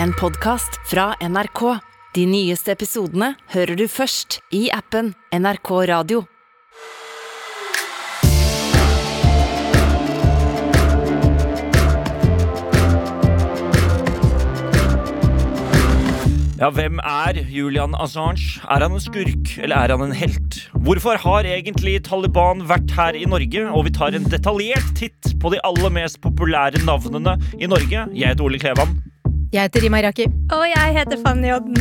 en podkast fra NRK. De nyeste episodene hører du først i appen NRK Radio. Ja, hvem er Julian Assange? Er han en skurk, eller er han en helt? Hvorfor har egentlig Taliban vært her i Norge? Og vi tar en detaljert titt på de aller mest populære navnene i Norge. Jeg heter Ole Klevan. Jeg heter Rima Iraki. Og jeg heter Fanny Odden.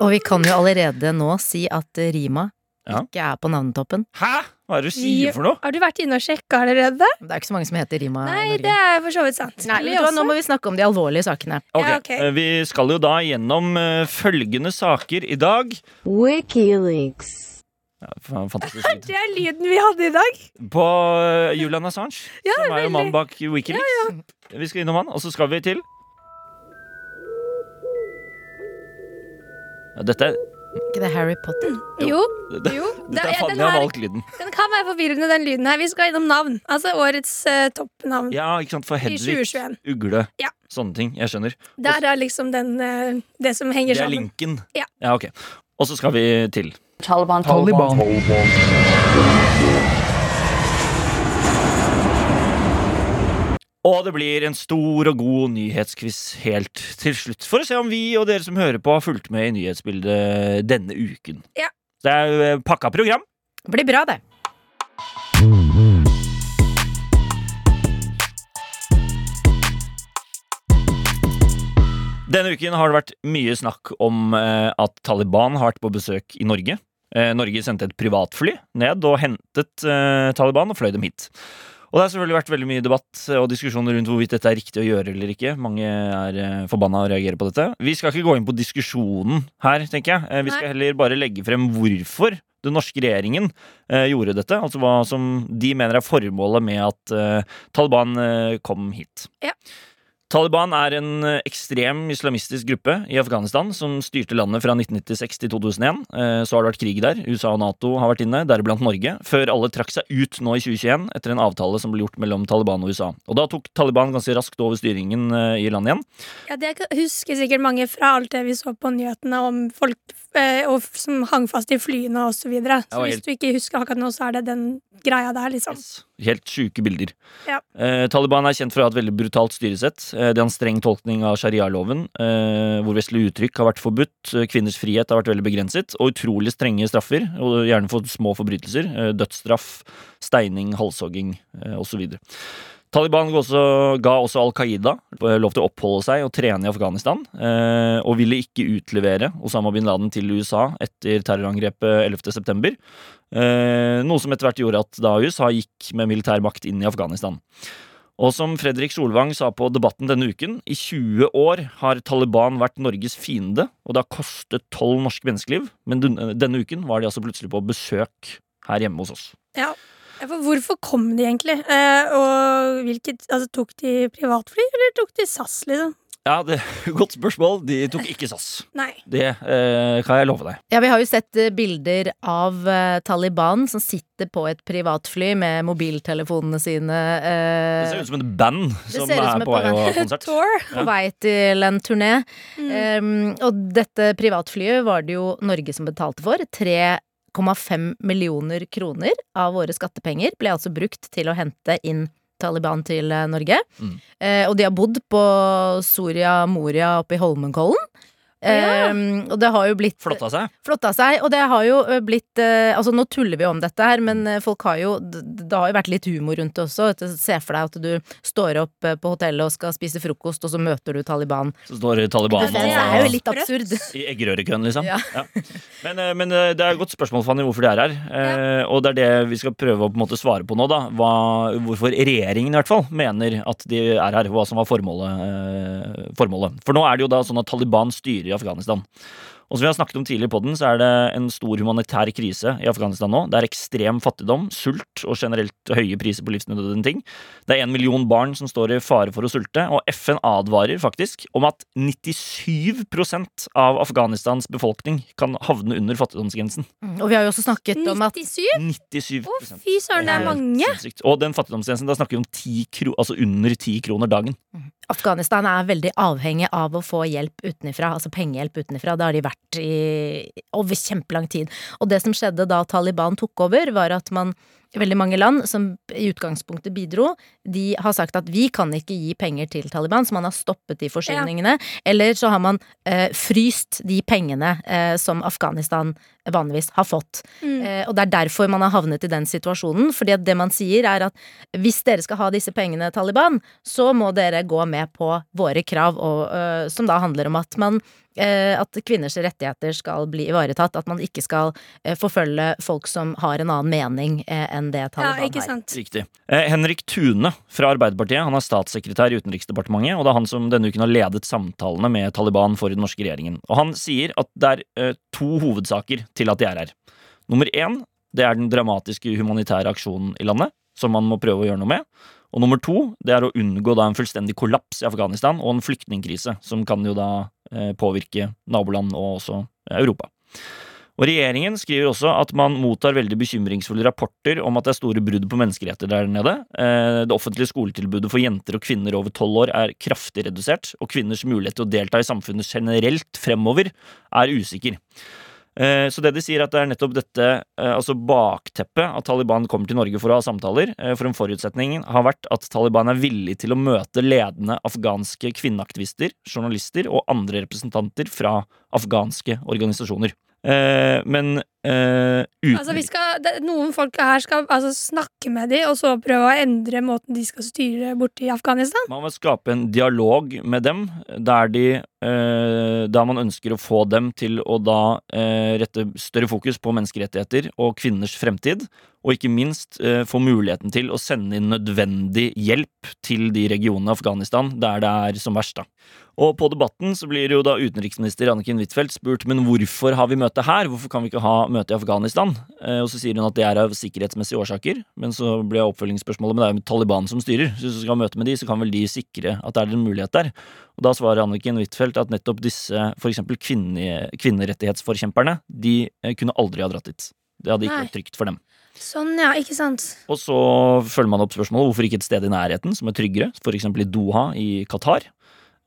Og vi kan jo allerede nå si at Rima Ja. ikke er på navnetoppen. Hæ? Hva er det du sier for noe? Har du vært inne og sjekka allerede? Det er ikke så mange som heter Rima i Nei, det er for så vidt sant. Nei, vet du nå må vi snakke om de alvorlige sakene. Ok, Ja, ok. eh, Vi skal jo da gjennom eh, følgende saker i dag. WikiLeaks. Ja, Det er lyden vi hadde i dag. På eh, Julian Assange, Ja, som er jo mannen bak Wikileaks. Vi skal innom han, og så skal vi til ja, Dette er Ikke det Harry Potter? Jo, det, jo. Dette Det- er jeg har her- valgt lyden. Den kan være forvirrende, den lyden her. Vi skal innom navn. Altså årets uh, toppnavn. Ja, ikke sant, for Hedvig, Ugle, Ja. sånne ting. Jeg skjønner. Der er liksom den, uh, det som henger sammen. Det er sammen. linken. Ja. ok. Og så skal vi til Taliban. Og det blir en stor og god nyhetsquiz helt til slutt, for å se om vi og dere som hører på, har fulgt med i nyhetsbildet denne uken. Ja. Så det er jo eh, pakka program. Det blir bra, det. Denne uken har det vært mye snakk om eh, at Taliban har vært på besøk i Norge. Eh, Norge sendte et privatfly ned og hentet eh, Taliban og fløy dem hit. Og Det har selvfølgelig vært veldig mye debatt og diskusjoner rundt hvorvidt dette er riktig å gjøre eller ikke. Mange er eh, forbanna og reagerer på dette. Vi skal ikke gå inn på diskusjonen her, tenker jeg. Vi skal heller bare legge frem hvorfor den norske regjeringen eh, gjorde dette. Altså hva som de mener er formålet med at eh, Taliban eh, kom hit. Ja. Taliban er en eh, ekstrem islamistisk gruppe i Afghanistan som styrte landet fra 1996 til 2001. Eh, Så har det vært krig der. USA og Nato har vært inne, deriblant Norge, før alle trakk seg ut nå i 2021 etter en avtale som ble gjort mellom Taliban og USA. Og da tok Taliban ganske raskt over styringen eh, i landet igjen. Ja, det husker sikkert mange fra alt det vi så på nyhetene om folk og, som hang fast i flyene og så videre. Så hvis du ikke husker akkurat nå, så er det den greia der, liksom. Helt sjuke bilder. Ja. Eh, Taliban er kjent for å ha et veldig brutalt styresett. Eh, de har en streng tolkning av sharialoven, eh, hvor vestlige uttrykk har vært forbudt. Eh, Kvinners frihet har vært veldig begrenset, og utrolig strenge straffer, og gjerne for små forbrytelser. Eh, dødsstraff, steining, halshogging eh, osv. Taliban ga også, Al Qaida eh, lov til å oppholde seg og trene i Afghanistan, eh, og ville ikke utlevere Osama bin Laden til USA etter terrorangrepet 11.9. Eh, noe som etter hvert gjorde at da USA gikk med militær makt inn i Afghanistan. Og som Fredrik Solvang sa på Debatten denne uken, i 20 år har Taliban vært Norges fiende, og det har kostet tolv norske menneskeliv, men denne uken var de altså plutselig på besøk her hjemme hos oss. Ja. Ja, For hvorfor kom de egentlig? Eh, og hvilket, altså, tok de privatfly, eller tok de SAS, liksom? Ja, det er Godt spørsmål. De tok ikke SAS. Nei. Det eh, kan jeg love deg. Ja, vi har jo sett eh, bilder av eh, Taliban som sitter på et privatfly med mobiltelefonene sine Det eh, ser ut som et band som som er på vei til konsert. Tour. på vei til en turné. Mm. Um, og dette privatflyet var det jo Norge som betalte for. 3,5 millioner kroner av våre skattepenger ble altså brukt til å hente inn Taliban til eh, Norge. Mm. Eh, og de har bodd på Soria Moria oppe i Holmenkollen. Ja. Um, og det har jo blitt Flotta seg. flotta seg, og det har jo blitt eh, Altså, nå tuller vi om dette her, men eh, folk har jo Det har jo vært litt humor rundt det også. Se for deg at du står opp eh, på hotellet og skal spise frokost, og så møter du Taliban. Så står Taliban Det er jo litt absurd. i eggerørekøen, liksom. Ja. Ja. Men, eh, men eh, det er et godt spørsmål, Fanny, hvorfor de er her. Eh, Og det er det vi skal prøve å på en måte svare på nå. da hva, Hvorfor regjeringen i hvert fall mener at de er her. Hva som var formålet, eh, formålet. For nå er det jo da sånn at Taliban styrer i Afghanistan. Og som vi har snakket om tidligere på den, så er det en stor humanitær krise i Afghanistan nå. Det er ekstrem fattigdom, sult og generelt høye priser på livsnødvendige ting. Det er en million barn som står i fare for å sulte, og FN advarer faktisk om at 97% av Afghanistans befolkning kan havne under fattigdomsgrensen. Mm, Og vi har jo også snakket om at 97? 97 Å, fy søren, det er mange! Og den fattigdomsgrensen, da snakker vi om 10 kro altså under 10 kroner dagen. Afghanistan er veldig avhengig av å få hjelp utenfra, altså pengehjelp utenfra. Det har de vært i over kjempelang tid. Og det som skjedde da Taliban tok over, var at man Veldig mange land som i utgangspunktet bidro, de har sagt at vi kan ikke gi penger til Taliban, så man har stoppet de forsyningene. Eller så har man eh, fryst de pengene eh, som Afghanistan vanligvis har fått. Mm. Eh, og det er derfor man har havnet i den situasjonen. fordi at det man sier er at hvis dere skal ha disse pengene, Taliban, så må dere gå med på våre krav, og, øh, som da handler om at man eh, at kvinners rettigheter skal bli ivaretatt. At man ikke skal eh, forfølge folk som har en annen mening eh, enn det Ja, Taliban ikke har. sant. Riktig. Eh, Henrik Tune fra Arbeiderpartiet han er statssekretær i Utenriksdepartementet, og det er han som denne uken har ledet samtalene med Taliban for den norske regjeringen. Og han sier at det er eh, to hovedsaker til at de er her. Nummer én det er den dramatiske humanitære aksjonen i landet, som man må prøve å gjøre noe med. Og nummer to det er å unngå da en fullstendig kollaps i Afghanistan og en flyktningkrise, som kan jo da eh, påvirke naboland og også eh, Europa. Og Regjeringen skriver også at man mottar veldig bekymringsfulle rapporter om at det er store brudd på menneskeretter der nede. Eh, Det offentlige skoletilbudet for jenter og kvinner over tolv år er kraftig redusert, og kvinners mulighet til å delta i samfunnet generelt fremover er usikker. Eh, Så det de sier er at det er nettopp dette, eh, altså bakteppet, at Taliban kommer til Norge for å ha samtaler. eh, For en forutsetning har vært at Taliban er villig til å møte ledende afghanske kvinneaktivister, journalister og andre representanter fra afghanske organisasjoner. Men uten Altså, vi skal, det, noen folk her skal altså, snakke med dem, og så prøve å endre måten de skal styre borti Afghanistan. Man må skape en dialog med dem, der, de, uh, der man ønsker å få dem til å da uh, rette større fokus på menneskerettigheter og kvinners fremtid, og ikke minst få muligheten til å sende inn nødvendig hjelp til de regionene i Afghanistan der det er som verst. da. Og på debatten så blir jo da utenriksminister Anniken Huitfeldt spurt men hvorfor har vi møte her, hvorfor kan vi ikke ha møte i Afghanistan? Eh, og så sier hun at det er av sikkerhetsmessige årsaker, men så blir oppfølgingsspørsmålet men det er jo Taliban som styrer, så hvis du skal møte med de, så kan vel de sikre at det er en mulighet der. Og da svarer Anniken Huitfeldt at nettopp disse eksempel kvinne, kvinnerettighetsforkjemperne, de eh, kunne aldri ha dratt dit. Det hadde ikke Nei. vært trygt for dem. Sånn, ja, ikke sant. Og så følger man opp spørsmålet hvorfor ikke et sted i nærheten som er tryggere, f.eks. i Doha i Qatar.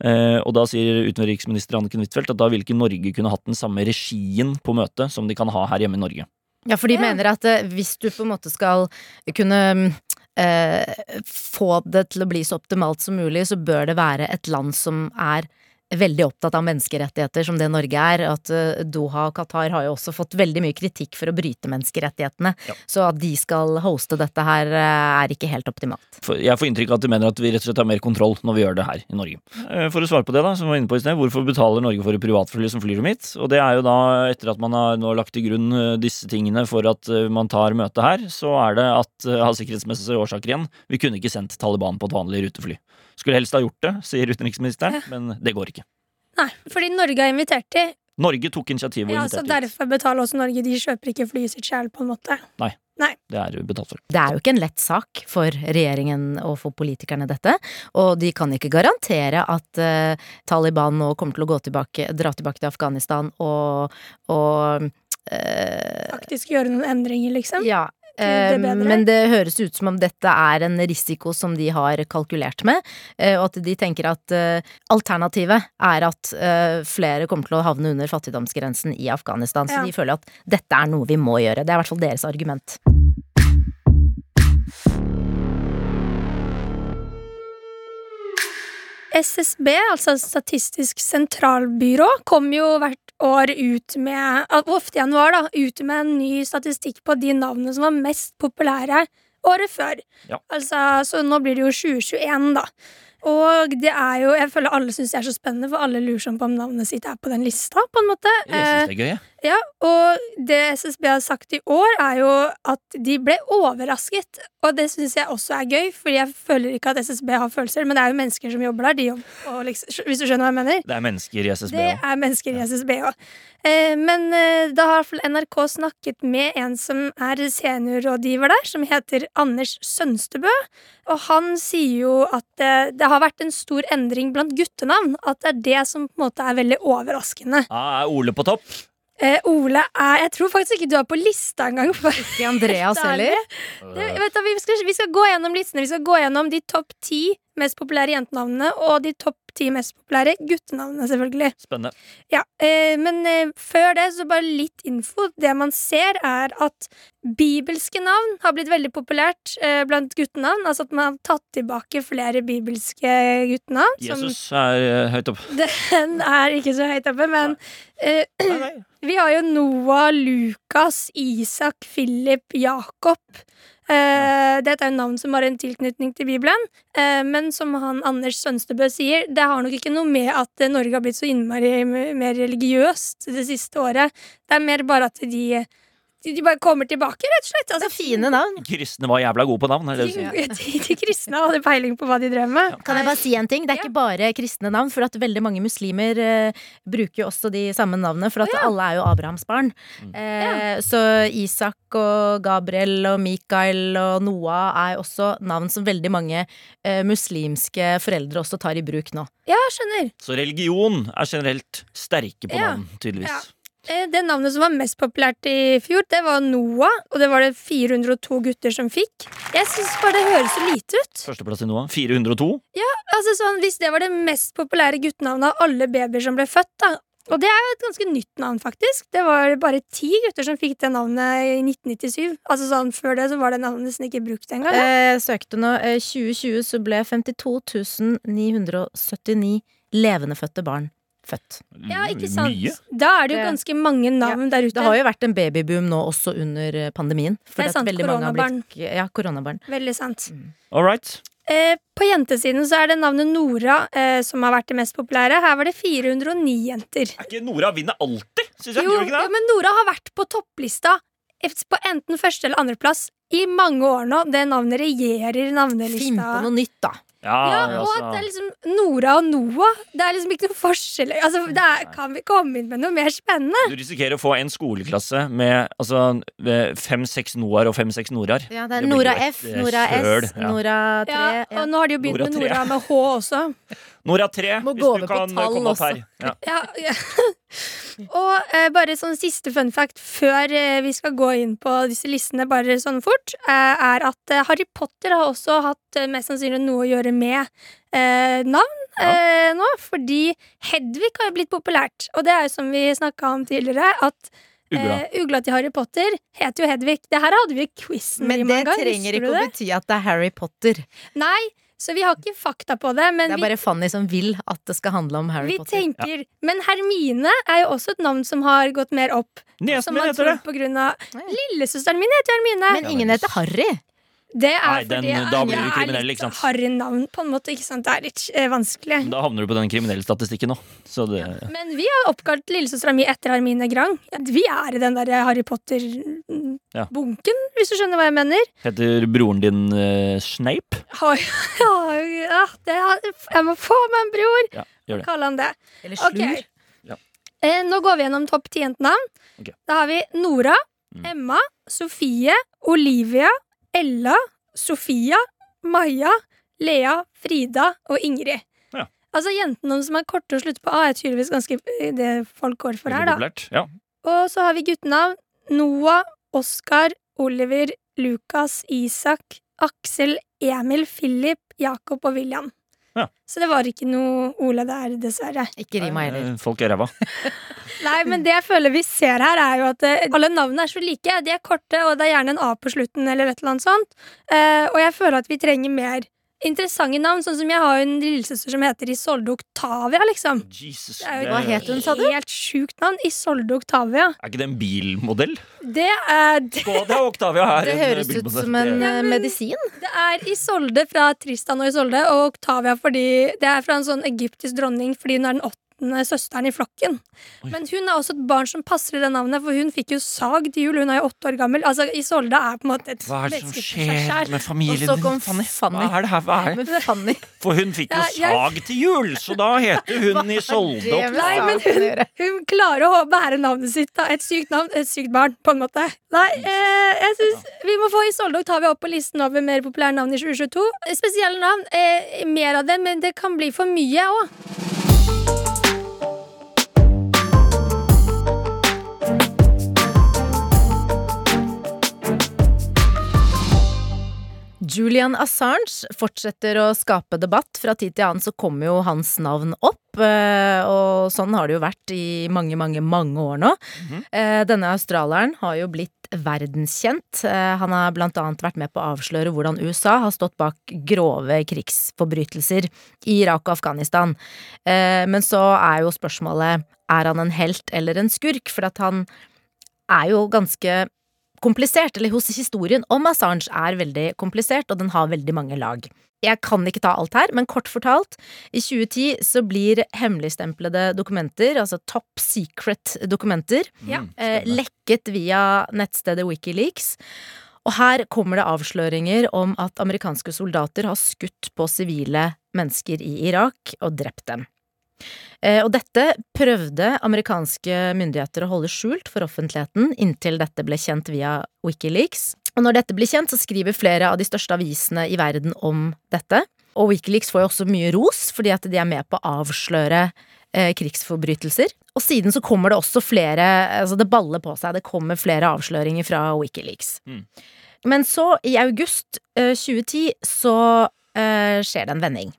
Eh, og da sier utenriksminister Anniken Huitfeldt at da vil ikke Norge kunne hatt den samme regien på møtet som de kan ha her hjemme i Norge. Ja, for de Ja. mener at eh, hvis du på en måte skal kunne eh, få det til å bli så optimalt som mulig, så bør det være et land som er veldig opptatt av menneskerettigheter, som det Norge er. At eh, Doha og Qatar har jo også fått veldig mye kritikk for å bryte menneskerettighetene. Ja. Så at de skal hoste dette her, eh, er ikke helt optimalt. Jeg får inntrykk av at de mener at vi rett og slett har mer kontroll når vi gjør det her i Norge. Eh, For å svare på det, da, som vi var inne på i sted, hvorfor betaler Norge for et privatfly som flyr dem hit? Og det er jo da, etter at man har nå lagt til grunn disse tingene for at man tar møtet her, så er det at av sikkerhetsmessige årsaker igjen, vi kunne ikke sendt Taliban på et vanlig rutefly. Skulle helst ha gjort det, sier utenriksministeren, men det går ikke. Nei, fordi Norge har invitert de. Norge tok initiativet og Ja, så inviterte så derfor betaler også Norge. De kjøper ikke flyet sitt sjæl, på en måte. Nei, Det er betalt for. Det er jo ikke en lett sak for regjeringen og for politikerne dette, og de kan ikke garantere at uh, Taliban nå kommer til å gå tilbake, dra tilbake til Afghanistan og, og eh, Faktisk gjøre noen endringer, liksom. Ja. Det men det høres ut som om dette er en risiko som de har kalkulert med, eh, og at de tenker at eh, alternativet er at eh, flere kommer til å havne under fattigdomsgrensen i Afghanistan. Så Ja. de føler at dette er noe vi må gjøre. Det er i hvert fall deres argument. SSB, altså Statistisk sentralbyrå, kom jo hvert år ut med Ofte januar, da. Ut med en ny statistikk på de navnene som var mest populære året før. Ja. Altså, så nå blir det jo 2021, da. Og det er jo Jeg føler alle syns det er så spennende, for alle lurer sånn på om navnet sitt er på den lista, på en måte. Jeg synes det er gøy, ja. Ja, og det SSB har sagt i år, er jo at de ble overrasket. Og det syns jeg også er gøy, Fordi jeg føler ikke at SSB har følelser, men det er jo mennesker som jobber der. De jobber, liksom, hvis du skjønner hva jeg mener? Det er mennesker i SSB Det òg. er mennesker i SSB òg. Eh, men eh, da har NRK snakket med en som er seniorrådgiver der, som heter Anders Sønstebø. Og han sier jo at det, det har vært en stor endring blant guttenavn. At det er det som på en måte er veldig overraskende. Ah, er Ole på topp? Eh, Ole er Jeg tror faktisk ikke du er på lista engang. for- Ikke Andreas heller. Det, vet du, vi, skal, vi skal gå gjennom listene. Vi skal gå gjennom de topp ti mest populære jentenavnene og de topp ti mest populære guttenavnene, selvfølgelig. Spennende. Ja, eh, Men eh, før det, så bare litt info. Det man ser, er at bibelske navn har blitt veldig populært eh, blant guttenavn. Altså at man har tatt tilbake flere bibelske guttenavn. som- Jesus er eh, høyt oppe. Den er ikke så høyt oppe, men eh, Nei, nei. vi har jo Noah, Lukas, Isak, Philip, Jakob. Eh, dette er jo navn som har en tilknytning til Bibelen. Eh, men som han Anders Sønstebø sier, det har nok ikke noe med at eh, Norge har blitt så innmari mer religiøst det siste året. Det er mer bare at de, de, bare kommer tilbake, rett og slett. Altså, fine navn. Kristne var jævla gode på navn. Er de, de, de kristne hadde peiling på hva de drev med. Kan jeg bare si en ting? Det er ikke bare kristne navn, for at veldig mange muslimer uh, bruker jo også de samme navnene, for at alle er jo Abrahams barn. Eh, Så Isak og Gabriel og Mikael og Noah er også navn som veldig mange uh, muslimske foreldre også tar i bruk nå. Ja, skjønner. Så religion er generelt sterke på Ja. navn, tydeligvis. Eh, Det navnet som var mest populært i fjor, det var Noah. Og det var det 402 gutter som fikk. Jeg syns bare det høres så lite ut. Førsteplass i Noah. 402. Ja, Altså sånn, Hvis det var det mest populære guttenavnet av alle babyer som ble født, da og det er jo et ganske nytt navn, faktisk. Det var bare ti gutter som fikk det navnet i 1997. Altså sånn, Før det så var det navnet nesten ikke brukt engang. Eh, søkte nå eh, 2020 så ble 52 979 levendefødte barn født. Ja, ikke sant? Mye. Da er det jo ganske mange navn der ute. Det har jo vært en babyboom nå også under eh, pandemien. Det er sant, veldig mange har koronabarn. blitt- Ja, koronabarn. Veldig sant. All right. Eh, på jentesiden så er det navnet Nora eh, som har vært det mest populære. Her var det 409 jenter. Er ikke Nora vinner alltid? Synes jeg. Jo, jo, men Nora har vært på topplista på enten første eller andreplass i mange år nå. Det navnet regjerer navnelista. Finn på noe nytt, da. Ja, og at det er liksom Nora og Noah. Det er liksom ikke noe forskjell. Altså, det er, kan vi komme inn med noe mer spennende? Du risikerer å få en skoleklasse med altså, fem-seks Noar og fem-seks Norar. Ja, det er Det Nora et, F, eh, Nora søl, S, ja. Nora 3. Ja, Ja, og nå har de jo begynt Nora med. Nora med H også. Nora 3, hvis du kan komme opp her. Ja. Ja, ja. og eh, bare sånn siste fun fact før eh, vi skal gå inn på disse listene bare sånn fort, eh, er at eh, Harry Potter har også hatt eh, mest sannsynlig noe å gjøre med eh, navn eh, nå. Fordi Hedvig har jo blitt populært. Og det er jo som vi snakka om tidligere, at Ugla. ugla til Harry Potter heter jo Hedvig. Det her hadde vi i quizen Men i det mange ganger. trenger ikke å bety at det er Harry Potter. Nei, så vi har ikke fakta på det. Men Det er vi bare Fanny som vil at det skal handle om Harry vi Potter. tenker, Men Hermine er jo også et navn som har gått mer opp. Niesen min heter det. av Lillesøsteren min heter Hermine. Men ingen heter Harry. Det er Nei, den- fordi blir jeg du er litt sant? Harry navn, på en måte. Ikke sant? Det er litt eh, vanskelig. Da havner du på den kriminelle statistikken nå. Så det Men vi har oppkalt lillesøstera mi etter Hermine Grang. Vi er i den der Harry Potter-bunken, Ja. hvis du skjønner hva jeg mener. heter broren din uh, Snape. Oi, ja, ja, det er, jeg må få meg en bror! Ja, gjør det. Kalle han det. Eller slur. Okay. Ja. Eh, nå går vi gjennom topp ti jentenavn. Okay. Da har vi Nora, Mm. Emma, Sofie, Olivia, Ella, Sofia, Maja, Lea, Frida og Ingrid. Ja. Altså Jentene som er korte og slutter på A, er tydeligvis ganske eh, det folk går for her, da. Ja. Og så har vi guttenavn. Noah, Oskar, Oliver, Lukas, Isak, Aksel, Emil, Philip, Jakob og William. Ja. Så det var ikke noe Ole der, dessverre. Ikke ri meg heller. Eh, Folk er ræva. Nei, men det jeg føler vi ser her, er jo at eh, alle navnene er så like. De er korte, og det er gjerne en A på slutten eller et eller annet sånt. Eh, og jeg føler at vi trenger mer interessante navn. Sånn som jeg har en lillesøster som heter Isolde Octavia, liksom. Jesus, Det er jo Hva het hun, sa du? Helt sjukt navn. Isolde Octavia. Er ikke det en bilmodell? Det er, det, er Octavia her. Det høres ut som en Det- eh, medisin. det er Isolde fra Tristan og Isolde, og Octavia fordi det er fra en sånn egyptisk dronning fordi hun er den åttende søsteren i flokken. Oi. Men hun er også et barn som passer i det navnet, for hun fikk jo sag til jul. Hun er jo åtte år gammel. Altså, Isolde er på en måte et Hva er det som skjer med familien Og så kom Fanny? Fanny. Hva er det her? Hva er det? Fanny For hun fikk jo sag til jul, så da heter hun Isolde Nei, men hun. Hun klarer å bære navnet sitt. Da. Et sykt navn, et sykt barn, på en måte. Nei, eh, jeg synes Vi må få Isolde vi opp på listen over mer populære navn i 2022. Spesielle navn. Eh, mer av det, men det kan bli for mye òg. Julian Assange fortsetter å skape debatt. Fra tid til annen så kommer jo hans navn opp, eh, og sånn har det jo vært i mange, mange, mange år nå. Mm -hmm. Denne australieren har jo blitt verdenskjent. Eh, Han har blant annet vært med på å avsløre hvordan USA har stått bak grove krigsforbrytelser i Irak og Afghanistan. Men så er jo spørsmålet er han en helt eller en skurk, for at han er jo ganske komplisert, eller hos historien om Assange er veldig komplisert, og den har veldig mange lag. Jeg kan ikke ta alt her, men kort fortalt, i 2010 så blir hemmeligstemplede dokumenter, altså top secret dokumenter, Ja. Mm, eh, lekket via nettstedet Wikileaks. Og her kommer det avsløringer om at amerikanske soldater har skutt på sivile mennesker i Irak og drept dem. Eh, Og dette prøvde amerikanske myndigheter å holde skjult for offentligheten inntil dette ble kjent via Wikileaks. Og når dette blir kjent, så skriver flere av de største avisene i verden om dette. Og Wikileaks får jo også mye ros fordi at de er med på å avsløre eh, krigsforbrytelser. Og siden så kommer det også flere Altså det baller på seg, det kommer flere avsløringer fra Wikileaks. Mm. Men så, i august eh, 2010, så eh, skjer det en vending.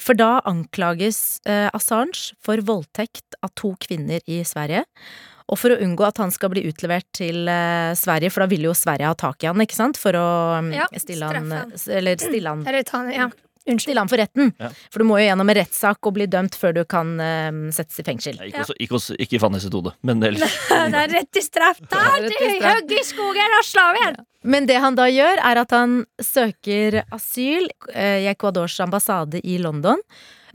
For da anklages eh, Assange for voldtekt av to kvinner i Sverige. Og for å unngå at han skal bli utlevert til eh, Sverige, for da vil jo Sverige ha tak i han, ikke sant, for å mm, Ja, stille han, han. eller stille han Eller ta ja. Unnskyld. han for retten. Ja. For du må jo gjennom en rettssak og bli dømt før du kan uh, settes i fengsel. Ikke, også, ikke, også, ikke i Fannys hode, men ellers Det er rett til straff. Da Rett til hugg i skogen og slå igjen! Men det han da gjør, er at han søker asyl eh, i Ecuadors ambassade i London.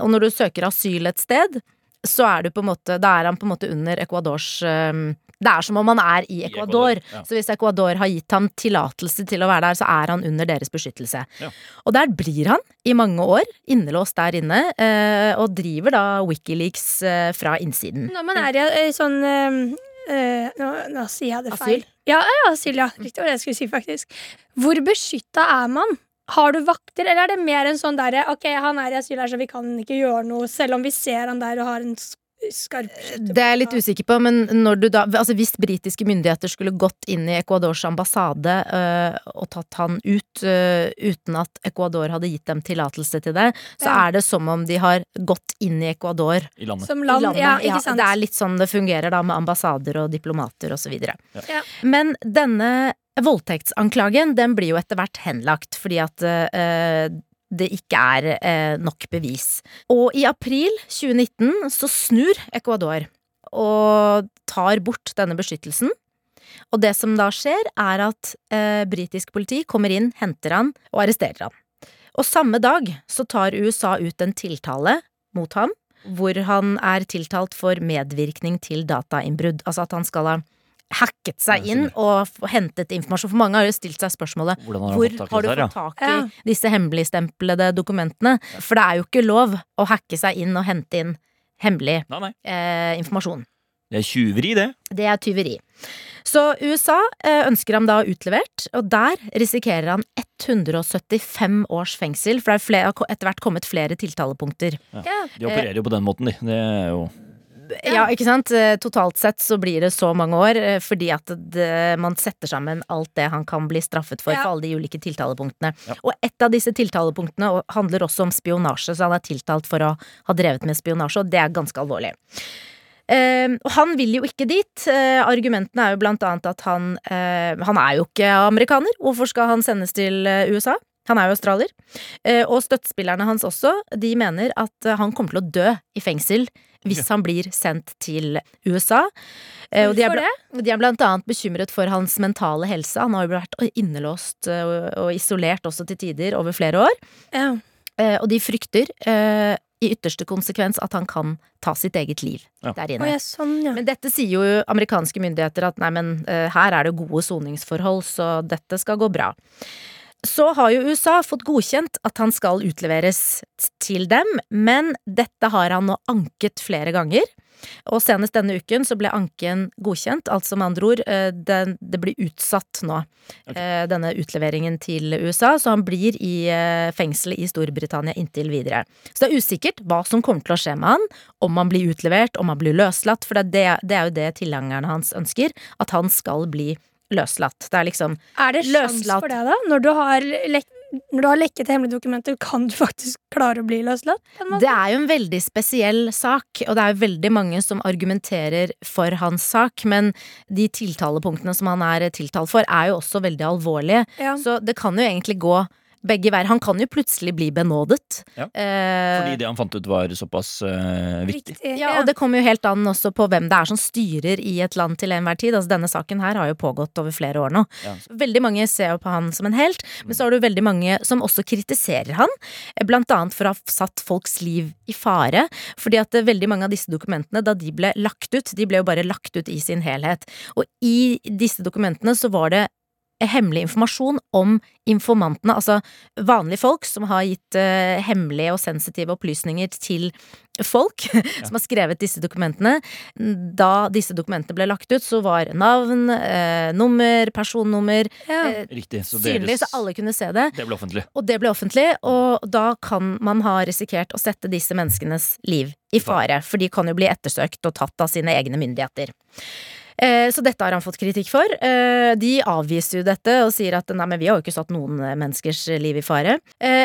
Og når du søker asyl et sted, så er du på en måte Da er han på en måte under Ecuadors eh, Det er som om han er i Ecuador. Ecuador, ja. Så hvis Ecuador har gitt ham tillatelse til å være der, så er han under deres beskyttelse. Ja. Og der blir han i mange år, innelåst der inne, eh, og driver da Wikileaks eh, fra innsiden. Når man er i eh, sånn eh, eh, nå, nå sier jeg det Asyl? feil. Ja, ja, asyl, ja. Riktig var det jeg skulle si, faktisk. Hvor beskytta er man? Har du vakter, eller er det mer en sånn derre Ok, han er i asyl her, så vi kan ikke gjøre noe, selv om vi ser han der og har en Det er jeg litt usikker på, men når du da, altså hvis britiske myndigheter skulle gått inn i Ecuadors ambassade øh, og tatt han ut øh, uten at Ecuador hadde gitt dem tillatelse til det, så Ja. er det som om de har gått inn i Ecuador. i landet. Som i land, landet. ja, ikke sant? Det er litt sånn det fungerer da med ambassader og diplomater og så videre. Ja. Ja. Men denne voldtektsanklagen, den blir jo etter hvert henlagt fordi at øh, det ikke er eh, nok bevis. Og i april 2019 så snur Ecuador og tar bort denne beskyttelsen. Og det som da skjer, er at eh, britisk politi kommer inn, henter han og arresterer han. Og samme dag så tar USA ut en tiltale mot ham, hvor han er tiltalt for medvirkning til datainnbrudd. Altså at han skal ha hacket seg inn og hentet informasjon. For mange har jo stilt seg spørsmålet har hvor har du fått tak i Ja. disse hemmeligstemplede dokumentene? For det er jo ikke lov å hacke seg inn og hente inn hemmelig Nei, nei. eh, informasjon. Det er tyveri, det. Det er tyveri. Så USA eh, ønsker ham da utlevert, og der risikerer han 175 års fengsel, for det er flere, har etter hvert kommet flere tiltalepunkter. Ja. De opererer jo på den måten, de. Det er jo Ja, ikke sant? Eh, Totalt sett så blir det så mange år, eh, fordi at det, man setter sammen alt det han kan bli straffet for, Ja. for alle de ulike tiltalepunktene. Ja. Og ett av disse tiltalepunktene handler også om spionasje, så han er tiltalt for å ha drevet med spionasje, og det er ganske alvorlig. Uh, og han vil jo ikke dit. Uh, argumentene er jo blant annet at han uh, Han er jo ikke amerikaner. Hvorfor skal han sendes til USA? Han er jo australier. Eh, og støttespillerne hans også, de mener at han kommer til å dø i fengsel hvis han blir sendt til USA. Eh, og de er, Hvorfor bla- de er blant annet bekymret for hans mentale helse. Han har jo vært innelåst eh, og, isolert også til tider over flere år. Ja. Eh, og de frykter eh, i ytterste konsekvens at han kan ta sitt eget liv Ja. der inne. ja, sånn, ja. Men dette sier jo amerikanske myndigheter at nei, men her er det gode soningsforhold, så dette skal gå bra. Så har jo USA fått godkjent at han skal utleveres til dem, men dette har han nå anket flere ganger. Og senest denne uken så ble anken godkjent, altså med andre ord, det, det blir utsatt nå, Okay. denne utleveringen til USA, så han blir i eh, fengselet i Storbritannia inntil videre. Så det er usikkert hva som kommer til å skje med han, om han blir utlevert, om han blir løslatt, for det, det, er jo det tilhengerne hans ønsker, at han skal bli løslatt. Det er liksom Er det sjans Løslatt. for det, da? Når du har, lekt når du har lekket hemmelige dokumenter, kan du faktisk klare å bli løslatt? Det er jo en veldig spesiell sak, og det er jo veldig mange som argumenterer for hans sak, men de tiltalepunktene som han er tiltalt for, er jo også veldig alvorlige. Ja. Så det kan jo egentlig gå begge veier. Han kan jo plutselig bli benådet. Ja, Eh, Fordi det han fant ut var såpass eh, viktig. Riktig. ja, og det kommer jo helt an også på hvem det er som styrer i et land til enhver tid. Altså Denne saken her har jo pågått over flere år nå. Ja. Veldig mange ser jo på han som en helt, men så har du veldig mange som også kritiserer han. eh, Blant annet for å ha satt folks liv i fare. Fordi at eh, veldig mange av disse dokumentene, da de ble lagt ut, de ble jo bare lagt ut i sin helhet. Og i disse dokumentene så var det hemmelig informasjon om informantene, altså vanlige folk som har gitt uh, hemmelige og sensitive opplysninger til folk som har skrevet disse dokumentene. Da disse dokumentene ble lagt ut, så var navn, uh, nummer, personnummer Ja. uh, Riktig. Så synlig, deres, så alle kunne se det. det ble offentlig. Og det ble offentlig, og da kan man ha risikert å sette disse menneskenes liv i fare, for de kan jo bli ettersøkt og tatt av sine egne myndigheter. Eh, Så dette har han fått kritikk for. Eh, De avviser jo dette og sier at nei, men vi har jo ikke satt noen eh, menneskers liv i fare.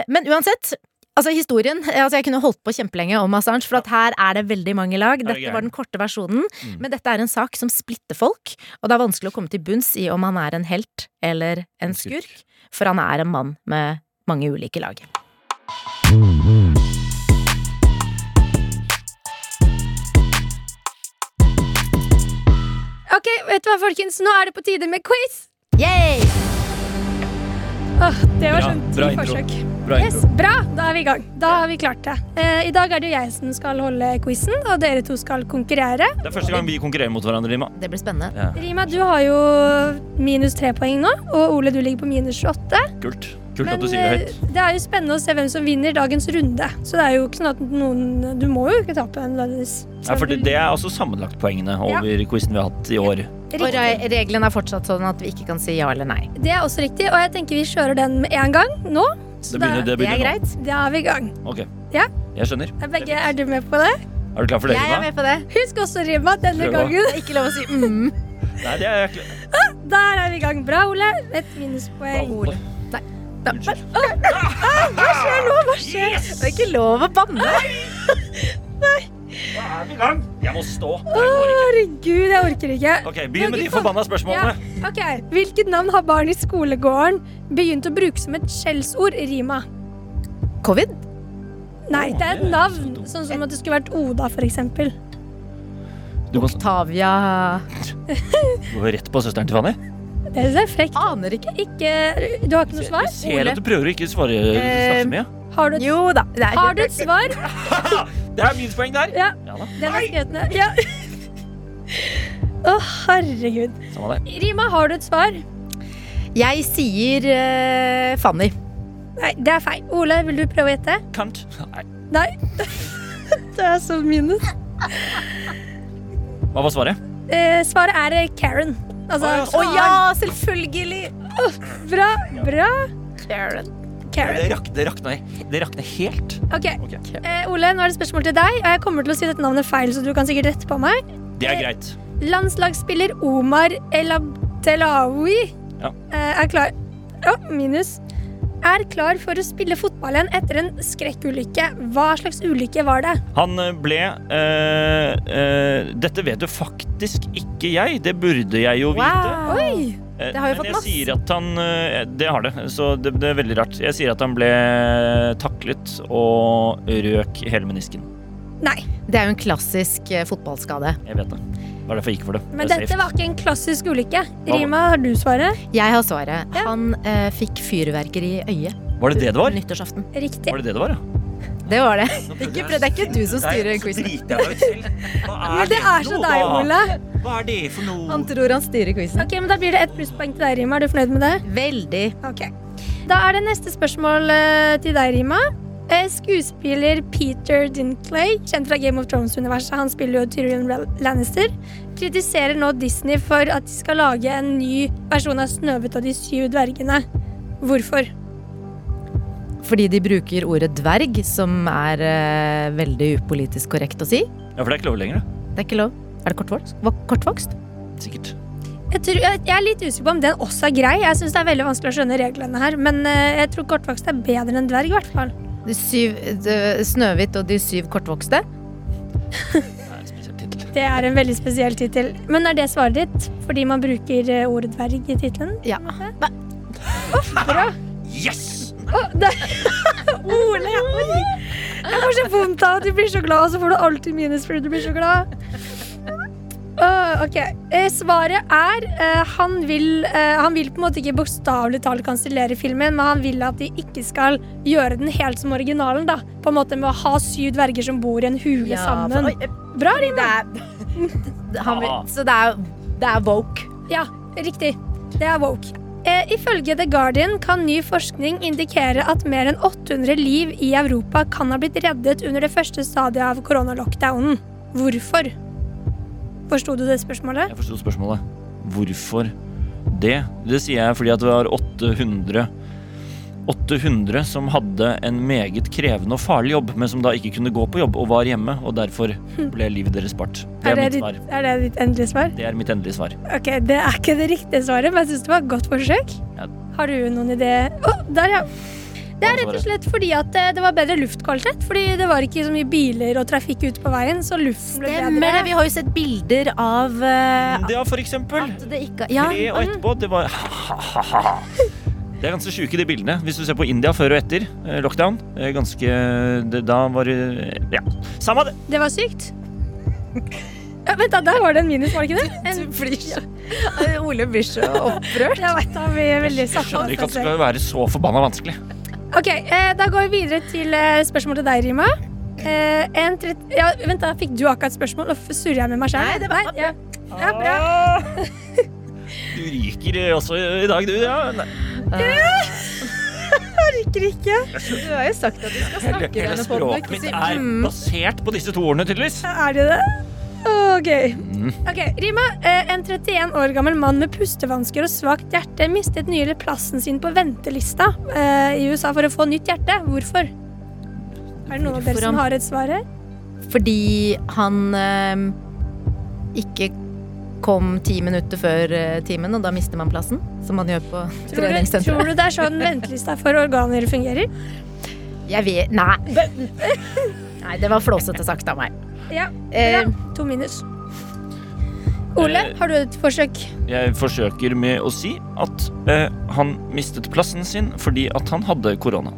Men uansett, altså historien altså Jeg kunne holdt på kjempelenge om Assange, for at her er det veldig mange lag. Dette var den korte versjonen. Mm. Men dette er en sak som splitter folk, og det er vanskelig å komme til bunns i om han er en helt eller en skurk. for han er en mann med mange ulike lag. Ok, vet du hva, folkens? Nå er det på tide med quiz! Yay! Åh, det var sånn ti bra forsøk. Bra Yes, bra, da er vi i gang. Da har vi klart det. Eh, I dag er det jo jeg som skal holde quizen, og dere to skal konkurrere. Det er første gang vi konkurrerer mot hverandre, Rima. Det blir spennende. Ja, Rima, du har jo minus tre poeng nå, og Ole, du ligger på minus 28. kult. Kult Men at du sier det eh, høyt. det er jo spennende å se hvem som vinner dagens runde. Så det er jo ikke sånn at noen Du må jo ikke tape nødvendigvis. Ja, for det, det er også sammenlagtpoengene over quizen vi har hatt i år. Riktig. Og reglene er fortsatt sånn at vi ikke kan si ja eller nei. Det er også riktig, og jeg tenker vi kjører den med en gang nå. Så Det begynner, det Det er greit. nå. da er vi i gang. Ok. Ja. Jeg skjønner. Er Begge, er du med på det? Er du klar for det, Jeg er Rima? med på det. Husk også, Rima, denne Prøv gangen. Ikke lov å si mm. Nei, det er jeg klar. Der er vi i gang. Bra, Ole. Et minuspoeng. Ole. Unnskyld. Hva skjer nå? Hva skjer? Det er ikke lov å banne. Nei. Da er vi i gang. Jeg må stå. Å, Herregud, jeg orker ikke. Ok, Begynn med de forbanna spørsmålene. Ja, ok. Hvilket navn har barn i skolegården begynt å bruke som et skjellsord, Rima? Covid? Nei, det er et navn. Sånn som at det skulle vært Oda, for eksempel. Du må Tavia gå rett på søsteren til Fanny. Det er frekt. Aner ikke. Ikke Du har ikke noe svar? Jeg ser at du prøver å ikke svare så mye. Har du et, Jo da. Det er, har du et svar? Det er minuspoeng der. Ja, Ja da, den er skrevet ned. Ja. Å, herregud. Rima, har du et svar? Jeg sier uh, Fanny. Nei, det er feil. Ole, vil du prøve å gjette? Kant. Nei. Nei. Det er så minus. Hva var svaret? Uh, svaret er eh, Karen. Altså, Å, ja, ja, selvfølgelig! bra, bra. Karen. Det, rak, det, rakner, det rakner helt. Ok, Ok, eh, Ole, nå er det spørsmål til deg. Og jeg kommer til å si dette navnet feil, så du kan sikkert rette på meg. Det er greit. Landslagsspiller Omar El Abdelawi Ja. eh, er klar Å, minus. Er klar for å spille fotball igjen etter en skrekkulykke. Hva slags ulykke var det? Han eh, ble øh, øh, Dette vet jo faktisk ikke jeg. Det burde jeg jo vite. Wow. Oi! Det har jo Men fått jeg masse. sier at han Det har det, så det, det er veldig rart. Jeg sier at han ble taklet og røk hele menisken. Nei. Det er jo en klassisk eh, fotballskade. Jeg vet det. Det var derfor jeg gikk for det. Men det er dette var ikke en klassisk ulykke. Rima, har du svaret? Jeg har svaret. Ja. Han eh, fikk fyrverkeri i øyet Var det det det var? nyttårsaften. Riktig. Var det det det var, ja? Det var det. Ikke, det er ikke du som styrer quizen. Men det er så deg, Ole. Hva er det for noe? Han tror han styrer quizen. Ok, men Da blir det ett plusspoeng til deg, Rima. Er du fornøyd med det? Veldig. Ok. Da er det neste spørsmål eh, til deg, Rima. Eh, skuespiller Peter Dinkley, kjent fra Game of Thrones-universet, han spiller jo Tyrion Lannister, kritiserer nå Disney for at de skal lage en ny versjon av Snøhvit og de syv dvergene. Hvorfor? Fordi de bruker ordet dverg, som er eh, veldig upolitisk korrekt å si. Ja, for det er ikke lov lenger, da. Det er ikke lov. Er det kortvokst? Kortvokst? Sikkert. Jeg, tror, jeg, jeg er litt usikker på om den også er grei. Jeg synes det er veldig vanskelig å skjønne reglene her, men eh, jeg tror kortvokst er bedre enn dverg, i hvert fall. De syv, de, Snøhvit og de syv kortvokste? Det er en veldig spesiell tittel. Men er det svaret ditt? Fordi man bruker eh, ordet dverg i tittelen? Ja. Bra. Yes! Ole, Jeg får så vondt av at du blir så glad, og så får du alltid minus fordi du blir så glad. Åh, ok, eh, Svaret er uh, han, vil, eh, han vil på en måte ikke bokstavelig talt kansellere filmen, men han vil at de ikke skal gjøre den helt som originalen. da På en måte Med å ha syv dverger som bor i en hule sammen. For, Bra, Rima! det er, han, vil- så det er, det er woke. Ja, riktig. Det er woke. Eh, ifølge The Guardian kan ny forskning indikere at mer enn 800 liv i Europa kan ha blitt reddet under det første stadiet av koronalockdownen. Hvorfor? Forsto du det spørsmålet? Jeg forsto spørsmålet. Hvorfor det? Det sier jeg fordi at det var 800 800 som hadde en meget krevende og farlig jobb, men som da ikke kunne gå på jobb og var hjemme, og derfor ble livet deres spart. Det er, mitt ditt, svar. er det ditt endelige svar? Det er mitt endelige svar. Ok, Det er ikke det riktige svaret, men jeg syns det var et godt forsøk. Ja. Har du noen idé? Å, der, ja. Det er rett og slett fordi at eh, det var bedre luftkvalitet. Fordi det var ikke så mye biler og trafikk ute på veien, så luften ble Stemmer det. bedre. Vi har jo sett bilder av uh, Ja, for eksempel. at det ikke Ja. Tre og etterpå. Det var Det er ganske sjuke, de bildene. Hvis du ser på India før og etter eh, lockdown. eh, Ganske det, Da var det Ja, samme det. Det var sykt. Ja, vent da, Der var det en minus, var det ikke det? Du blir så Ole blir så opprørt. jeg vet da, vi er veldig Jeg skjønner ikke at det skal være så forbanna vanskelig. Ok, eh, Da går vi videre til eh, spørsmål til deg, Rima. Eh, en trett- ja, vent da, Fikk du akkurat et spørsmål? Nå surrer jeg med meg selv. Nei, det var- ja. ja, bra. Du ryker også i dag, du. Ja. Nei. Orker ikke. Du har jo sagt at du skal Hele, snakke hele denne podden. språket ikke mitt si er mm. basert på disse to ordene, tydeligvis. Er det det? Ok. Mm. Ok, Rima. Eh, en 31 år gammel mann med pustevansker og svakt hjerte mistet nylig plassen sin på ventelista eh, i USA for å få nytt hjerte. Hvorfor? Er det noen av dere som har et svar her? Fordi han eh, ikke kom ti minutter før eh, timen, og da mister man plassen. Som man gjør på treningssenteret. tror du det er sånn ventelista for organer fungerer? Jeg vet Nei. Nei, det var flåsete sagt av meg. Ja. Eh, To minus. Ole, Eh, har du et forsøk? Jeg forsøker med å si at eh, han mistet plassen sin fordi at han hadde korona.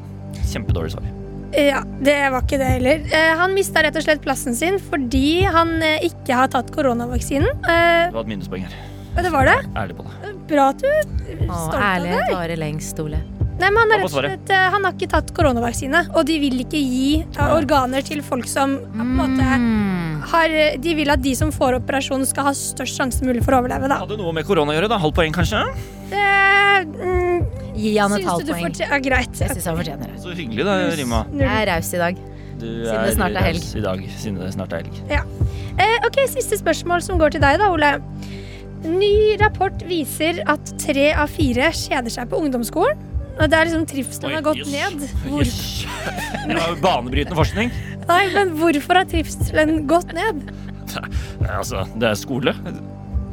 Kjempedårlig svar. Ja, det var ikke det heller. Eh, han mista rett og slett plassen sin fordi han eh, ikke har tatt koronavaksinen. Eh, Det var et minuspoeng her. det var det. Ærlig på det. Bra at du er stolt av deg. ærlighet varer lengst, Ole. Nei, men han, er rett og slett, eh, han har ikke tatt koronavaksine, og de vil ikke gi eh, organer til folk som på en måte Mm. har eh, De vil at de som får operasjon, skal ha størst sjanse mulig for å overleve, da. Hadde noe med korona å gjøre, da. Halvt poeng, kanskje? Det mm, Gi han et halvt du du poeng. ja, Greit. Jeg syns han fortjener det. Så hyggelig, da, Rima. Jeg er raus i dag. Du Siden det snart er helg. i dag, siden det snart er helg. Eh, ok, Siste spørsmål som går til deg, da, Ole. Ny rapport viser at tre av fire kjeder seg på ungdomsskolen. Det er liksom Trivselen har gått yes. ned. Hvor, Yes. Det banebrytende forskning. nei, men hvorfor har trivselen gått ned? Nei, Altså, det er skole.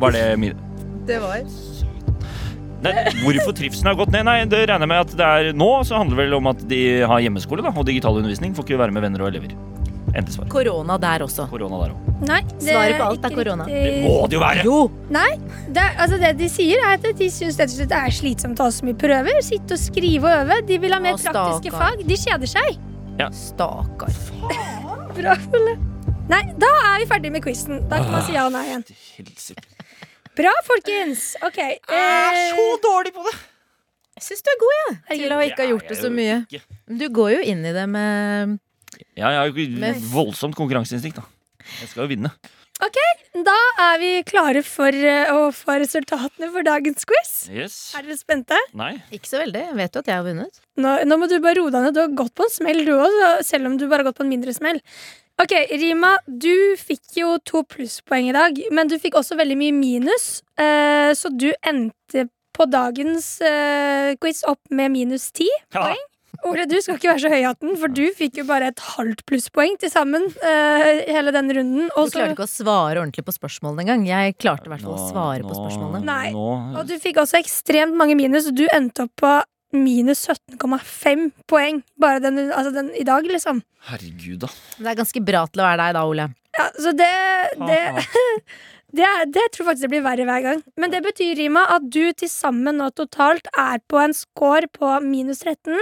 Var det min Det var Nei, hvorfor trivselen har gått ned? Nei, det regner jeg med at det er nå så handler det vel om at de har hjemmeskole da, og digital undervisning. Får ikke være med venner og elever. Endelig svar. Korona der også. Korona der også. Nei, det Svaret på alt er ikke korona. riktig. Må det jo være! Jo! Nei, det, er- altså det de sier er at de syns rett og slett det er slitsomt å ha så mye prøver. Sitte og skrive og øve. De vil ha mer Å, praktiske stakkar. fag. De kjeder seg. Stakkar. Bra, Folle. Nei, da er vi ferdig med quizen. Da kan man si ja og nei igjen. Helsike. Bra, folkens. Ok. Jeg er Eh, så dårlig på det! Jeg syns du er god, jeg. Til å ikke ha gjort det så mye. Men Du går jo inn i det med Ja, jeg har jo voldsomt konkurranseinstinkt, da. Jeg skal jo vinne. Ok, da er vi klare for eh, å få resultatene for dagens quiz. Yes. Er dere spente? Nei. Ikke så veldig. Jeg vet jo at jeg har vunnet. Nå, nå må du bare roe deg ned. Du har gått på en smell, du òg, selv om du bare har gått på en mindre smell. Ok, Rima, du fikk jo to plusspoeng i dag, men du fikk også veldig mye minus. eh, så du endte på dagens eh, quiz opp med minus ti. Ja. Ole, du skal ikke være så høy i hatten, for du fikk jo bare et halvt plusspoeng til sammen. Uh, hele denne runden. Du Og så- klarte ikke å svare ordentlig på spørsmålene engang. Jeg klarte i hvert fall å svare på spørsmålene. Nei. Nå, Og du fikk også ekstremt mange minus. Du endte opp på minus 17,5 poeng bare den, altså den i dag, liksom. herregud, da. Det er ganske bra til å være deg da, Ole. Ja, så det, det, det, det tror jeg faktisk det blir verre hver gang. Men det betyr, Rima, at du til sammen nå totalt er på en score på minus 13.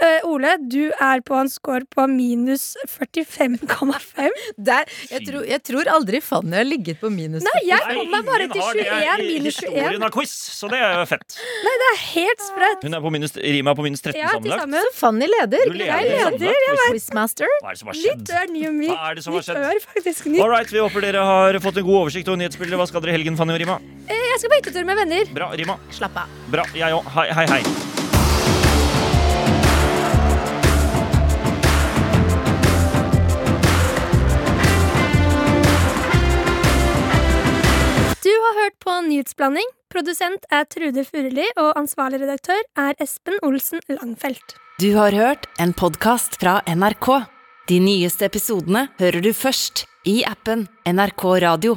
Eh, Ole, du er på en score på minus 45,5. Der, jeg, tror, jeg tror aldri Fanny har ligget på minus. Nei, jeg Nei, kom meg bare til 21 minus 21. Quiz, så det er fett. Det er helt sprøtt. Hun er på minus, Rima er på minus 13 Ja, sammenlagt. sammen. Fanny leder. Du leder Jeg leder, sammenlagt. Quizmaster. Hva er det som har skjedd? Nytt ør, ny myk. Hva er det som har Nytt skjedd? ør, faktisk. Nytt. All right, Vi håper dere har fått en god oversikt over nyhetsbildet. Hva skal dere i helgen, Fanny og Rima? Eh, Jeg skal på hyttetur med venner. Bra, Rima. Slapp av. Bra, jeg òg. Hei, hei, hei. På Nyhetsblanding. Produsent er Trude Furuli, og ansvarlig redaktør er Espen Olsen Langfelt. Du har hørt en podkast fra NRK. De nyeste episodene hører du først i appen NRK Radio.